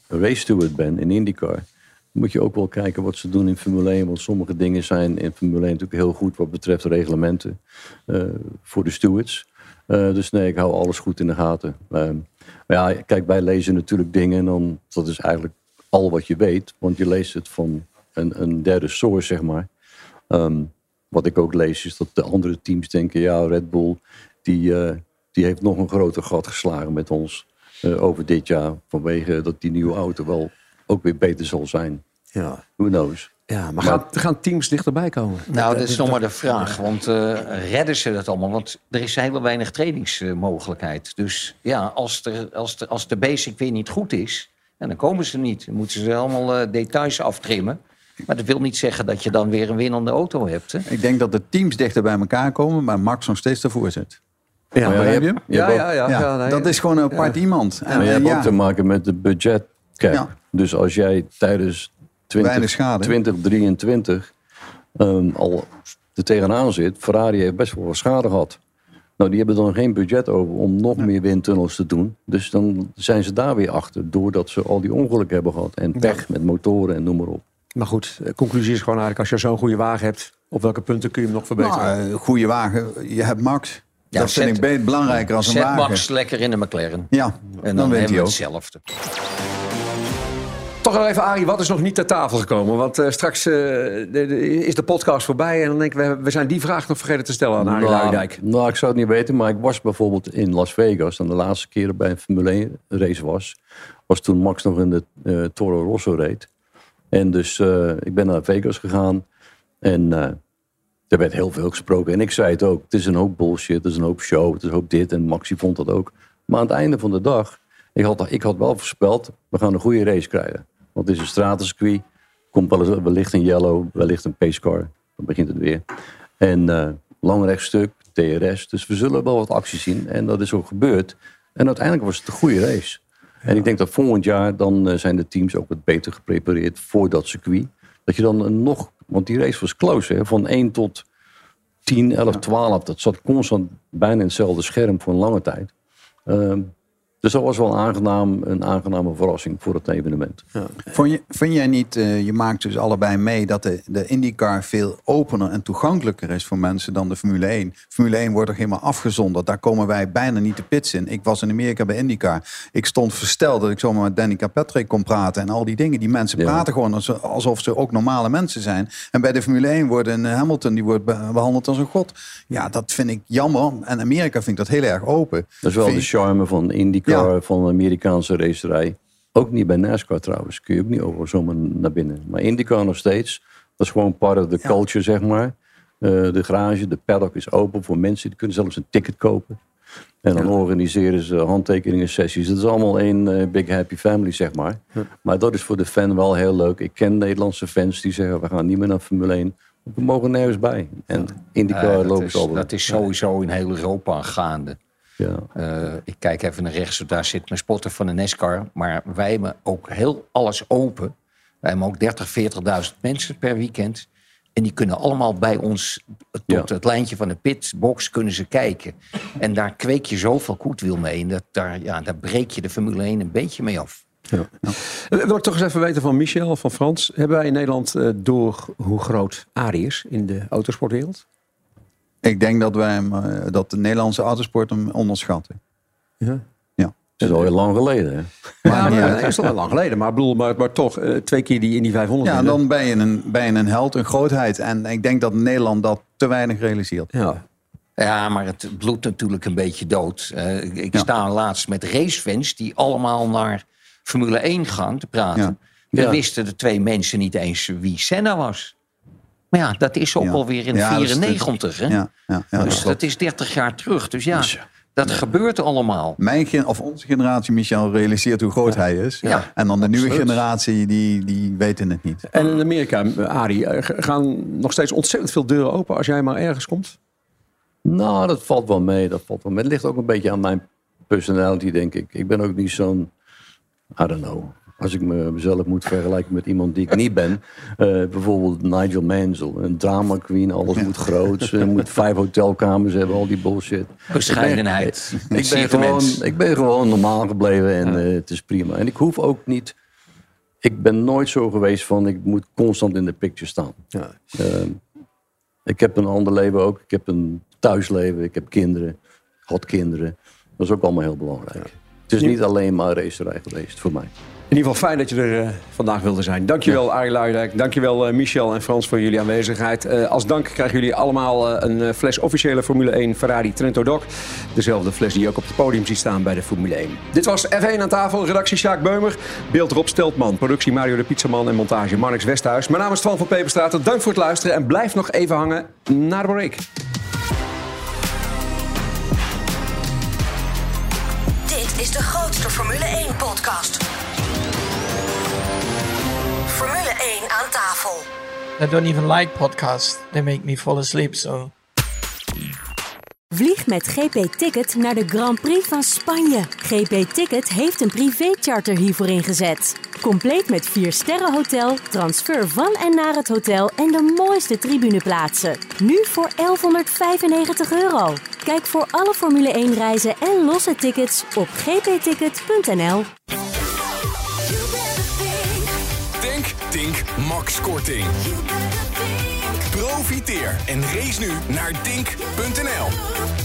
race steward ben in IndyCar, moet je ook wel kijken wat ze doen in Formule 1. Want sommige dingen zijn in Formule 1 natuurlijk heel goed wat betreft reglementen eh, voor de stewards. Eh, dus nee, ik hou alles goed in de gaten. Ehm, maar ja, kijk, wij lezen natuurlijk dingen en dan, dat is eigenlijk al wat je weet. Want je leest het van een, een derde source, zeg maar. Ehm, wat ik ook lees is dat de andere teams denken, ja, Red Bull, die, eh, die heeft nog een groter gat geslagen met ons eh, over dit jaar. Vanwege dat die nieuwe auto wel ook weer beter zal zijn. Ja. Who knows? Ja, maar gaan, gaan teams dichterbij komen? Nou, dat is nog maar de vraag. Want eh, redden ze dat allemaal? Want er is heel weinig trainingsmogelijkheid. Dus ja, als, er, als, de, als de basic weer niet goed is... en dan komen ze niet. Dan moeten ze allemaal eh, details aftrimmen. Maar dat wil niet zeggen dat je dan weer een winnende auto hebt. Hè? Ik denk dat de teams dichter bij elkaar komen, maar Max nog steeds ervoor zit. Ja, Maar ja, je je? ja, ja, ja, Ja, ja, nee. dat is gewoon een apart iemand. En, Maar je hebt ja, ook te maken met de budget cap. Dus als jij tijdens Weinig schade. 2023 ehm, al er tegenaan zit, Ferrari heeft best wel wat schade gehad. Nou, die hebben dan geen budget over om nog meer windtunnels te doen. Dus dan zijn ze daar weer achter, doordat ze al die ongelukken hebben gehad. En pech met motoren en noem maar op. Maar goed, de conclusie is gewoon eigenlijk... als je zo'n goede wagen hebt, op welke punten kun je hem nog verbeteren? nou, eh, goede wagen. Je hebt Max. dat vind ik belangrijker als een Zet wagen. Max lekker in de McLaren. Ja, En dan dan, hebben hij we ook. hetzelfde. Toch nog even, Arie, wat is nog niet ter tafel gekomen? Want eh, straks eh, de- de- is de podcast voorbij en dan denk ik, we, we zijn die vraag nog vergeten te stellen aan Arie nou, Luijendijk. nou, ik zou het niet weten, maar ik was bijvoorbeeld in Las Vegas. En de laatste keer bij een Formule 1 race was, was toen Max nog in de Toro Rosso reed. En dus eh, ik ben naar Vegas gegaan en eh, er werd heel veel gesproken. En ik zei het ook, het is een hoop bullshit, het is een hoop show, het is een hoop dit. En Maxi vond dat ook. Maar aan het einde van de dag, ik had, ik had wel voorspeld, we gaan een goede race krijgen. Want het is een stratencircuit, komt wellicht een yellow, wellicht een pacecar. Dan begint het weer. En eh, lang rechtstuk, TRS. Dus we zullen wel wat actie zien. En dat is ook gebeurd. En uiteindelijk was het een goede race. En ik denk dat volgend jaar dan eh, zijn de teams ook wat beter geprepareerd voor dat circuit. Dat je dan een nog, want die race was close, hè, van 1 tot 10, 11, 12. Dat zat constant bijna in hetzelfde scherm voor een lange tijd. Ehm, dus dat was wel aangenaam, een aangename verrassing voor het evenement. Vond, je, vind jij niet, eh, je maakt dus allebei mee dat de, de IndyCar veel opener en toegankelijker is voor mensen dan de Formule 1? Formule 1 wordt er helemaal afgezonderd. Daar komen wij bijna niet de pits in. Ik was in Amerika bij IndyCar. Ik stond versteld dat ik zomaar met Danny Patrick kon praten en al die dingen. Die mensen praten gewoon als- alsof ze ook normale mensen zijn. En bij de Formule 1 wordt een Hamilton die wordt be- behandeld als een god. Ja, dat vind ik jammer. En Amerika vind ik dat heel erg open. Dat is wel Vind de charme van IndyCar, van de Amerikaanse racerij. Ook niet bij NASCAR trouwens. Kun je ook niet over zomaar naar binnen. Maar IndyCar nog steeds. Dat is gewoon part of the culture, zeg maar. Eh, de garage, de paddock is open voor mensen. Die kunnen zelfs een ticket kopen. En dan organiseren ze handtekeningen sessies. Het is allemaal één eh, big happy family, zeg maar. Maar dat is voor de fan wel heel leuk. Ik ken Nederlandse fans die zeggen... we gaan niet meer naar Formule 1. want We mogen nergens bij. En IndyCar Eh, dat, ze altijd. dat is sowieso in heel Europa gaande. Ja. Eh, ik kijk even naar rechts, daar zit mijn spotter van de NASCAR. Maar wij hebben ook heel alles open. Wij hebben ook 30, 40.000 mensen per weekend. En die kunnen allemaal bij ons tot het lijntje van de pitbox kunnen ze kijken. En daar kweek je zoveel goedwil mee. En dat, daar, ja, daar breek je de Formule 1 een beetje mee af. Ja. Eh, Wil ik toch eens even weten van Michel, van Frans. Hebben wij in Nederland eh, door hoe groot Arie is in de autosportwereld? Ik denk dat, wij hem, eh, dat de Nederlandse autosport hem onderschatten. Ja. Ja. Dat is al heel lang geleden, hè? Ja, maar, dat is al wel lang geleden. Maar, bedoel, maar, maar toch, eh, twee keer die in die 500 Ja, dan ben je, een, ben je een held, een grootheid. En ik denk dat Nederland dat te weinig realiseert. Ja. Ja, maar het bloedt natuurlijk een beetje dood. Eh, ik sta laatst met racefans die allemaal naar Formule 1 gaan te praten. Ja. We Ja. wisten de twee mensen niet eens wie Senna was. Maar ja, dat is ook Ja. alweer in Ja, dat is- 94, hè? Ja, ja, ja, dus dat is 30 jaar terug. Dus ja, dat gebeurt allemaal. Mijn gen- of onze generatie, Michel, realiseert hoe groot hij is. Ja, en dan de nieuwe absoluut. generatie, die, die weten het niet. En in Amerika, eh, Arie, eh, gaan nog steeds ontzettend veel deuren open als jij maar ergens komt? Nou, dat valt wel mee. Dat valt wel mee. Het ligt ook een beetje aan mijn personality, denk ik. Ik ben ook niet zo'n, I don't know. Als ik me- mezelf moet vergelijken met iemand die ik niet ben. eh, bijvoorbeeld Nigel Mansell, een drama queen. Alles moet groot. Ze moet vijf hotelkamers hebben, al die bullshit. Bescheidenheid. Ik ben, ik gewoon, ik ben gewoon normaal gebleven en eh, het is prima. En ik hoef ook niet... Ik ben nooit zo geweest van ik moet constant in de picture staan. Ja. Ehm, ik heb een ander leven ook. Ik heb een thuisleven. Ik heb kinderen. Had kinderen. Dat is ook allemaal heel belangrijk. Het is niet alleen maar racerij geweest voor mij. In ieder geval fijn dat je er eh, vandaag wilde zijn. Dankjewel Arie Luijendijk. Dankjewel eh, Michel en Frans voor jullie aanwezigheid. Eh, als dank krijgen jullie allemaal een fles officiële Formule 1 Ferrari Trento Doc. Dezelfde fles die je ook op het podium ziet staan bij de Formule 1. Dit was F1 aan tafel. Redactie Sjaak Beumer. Beeld Rob Steltman. Productie Mario de Pizzaman. En montage Marnix Westhuis. Mijn naam is Twan van Peperstraat. Dank voor het luisteren. En blijf nog even hangen naar de break. Dit is de grootste Formule 1 podcast. 1 aan tafel. I don't even like podcasts. They make me fall asleep, so... Vlieg met GP Ticket naar de Grand Prix van Spanje. GP Ticket heeft een privécharter hiervoor ingezet. Compleet met 4 sterren hotel, transfer van en naar het hotel en de mooiste tribuneplaatsen. Nu voor 1195 euro. Kijk voor alle Formule 1 reizen en losse tickets op gpticket.nl. Profiteer en race nu naar Dink.nl.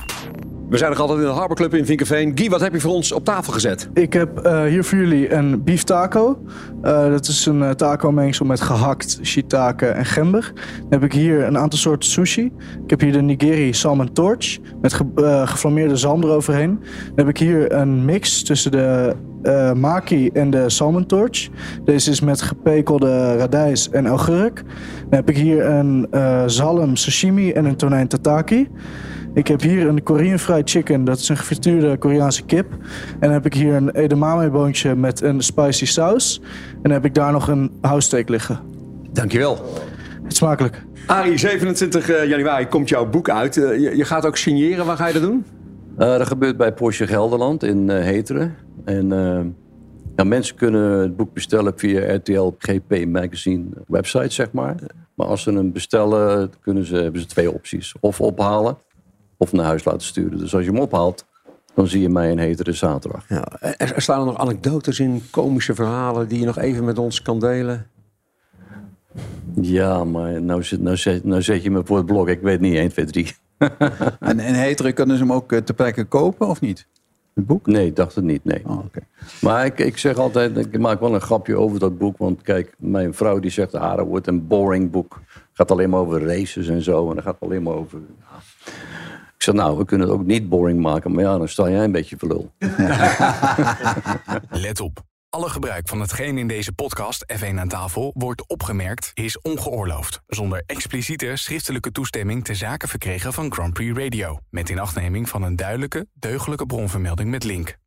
We zijn nog altijd in de Harbor Club in Vinkenveen. Guy, wat heb je voor ons op tafel gezet? Ik heb eh, hier voor jullie een beef taco. Uh, dat is een uh, taco mengsel met gehakt shiitake en gember. Dan heb ik hier een aantal soorten sushi. Ik heb hier de nigiri salmon torch met ge geflammeerde zalm eroverheen. Dan heb ik hier een mix tussen de maki en de salmon torch. Deze is met gepekelde radijs en augurk. Dan heb ik hier een zalm sashimi en een tonijn tataki. Ik heb hier een Korean fried chicken, dat is een gefrituurde Koreaanse kip. En dan heb ik hier een edamame boontje met een spicy saus. En dan heb ik daar nog een house steak liggen. Dankjewel. Het smakelijk. Arie, 27 januari komt jouw boek uit. Je, je gaat ook signeren. Waar ga je dat doen? Uh, dat gebeurt bij Porsche Gelderland in uh, Heteren. En uh, ja, mensen kunnen het boek bestellen via RTL GP Magazine website, zeg maar. Maar als ze hem bestellen, kunnen ze, hebben ze twee opties. Of ophalen of naar huis laten sturen. Dus als je hem ophaalt, dan zie je mij een hetere zaterdag. Ja, er staan er nog anekdotes in, komische verhalen die je nog even met ons kan delen? Ja, maar nou, zet, nou, zet, nou zet je me voor het blok. Ik weet niet, 1, 2, 3. en in heteren kunnen ze hem ook ter plekke kopen of niet? Het boek? Nee, ik dacht het niet, nee. Oh, okay. Maar ik, ik zeg altijd, ik maak wel een grapje over dat boek. Want kijk, mijn vrouw die zegt, ah, dat wordt een boring boek. Het gaat alleen maar over races en zo. En dat gaat alleen maar over... Ja. Ik zei, nou, we kunnen het ook niet boring maken. Maar ja, dan sta jij een beetje verlul. Let op. Alle gebruik van hetgeen in deze podcast F1 aan tafel wordt opgemerkt is ongeoorloofd. Zonder expliciete schriftelijke toestemming te zaken verkregen van Grand Prix Radio. Met inachtneming van een duidelijke, deugdelijke bronvermelding met link.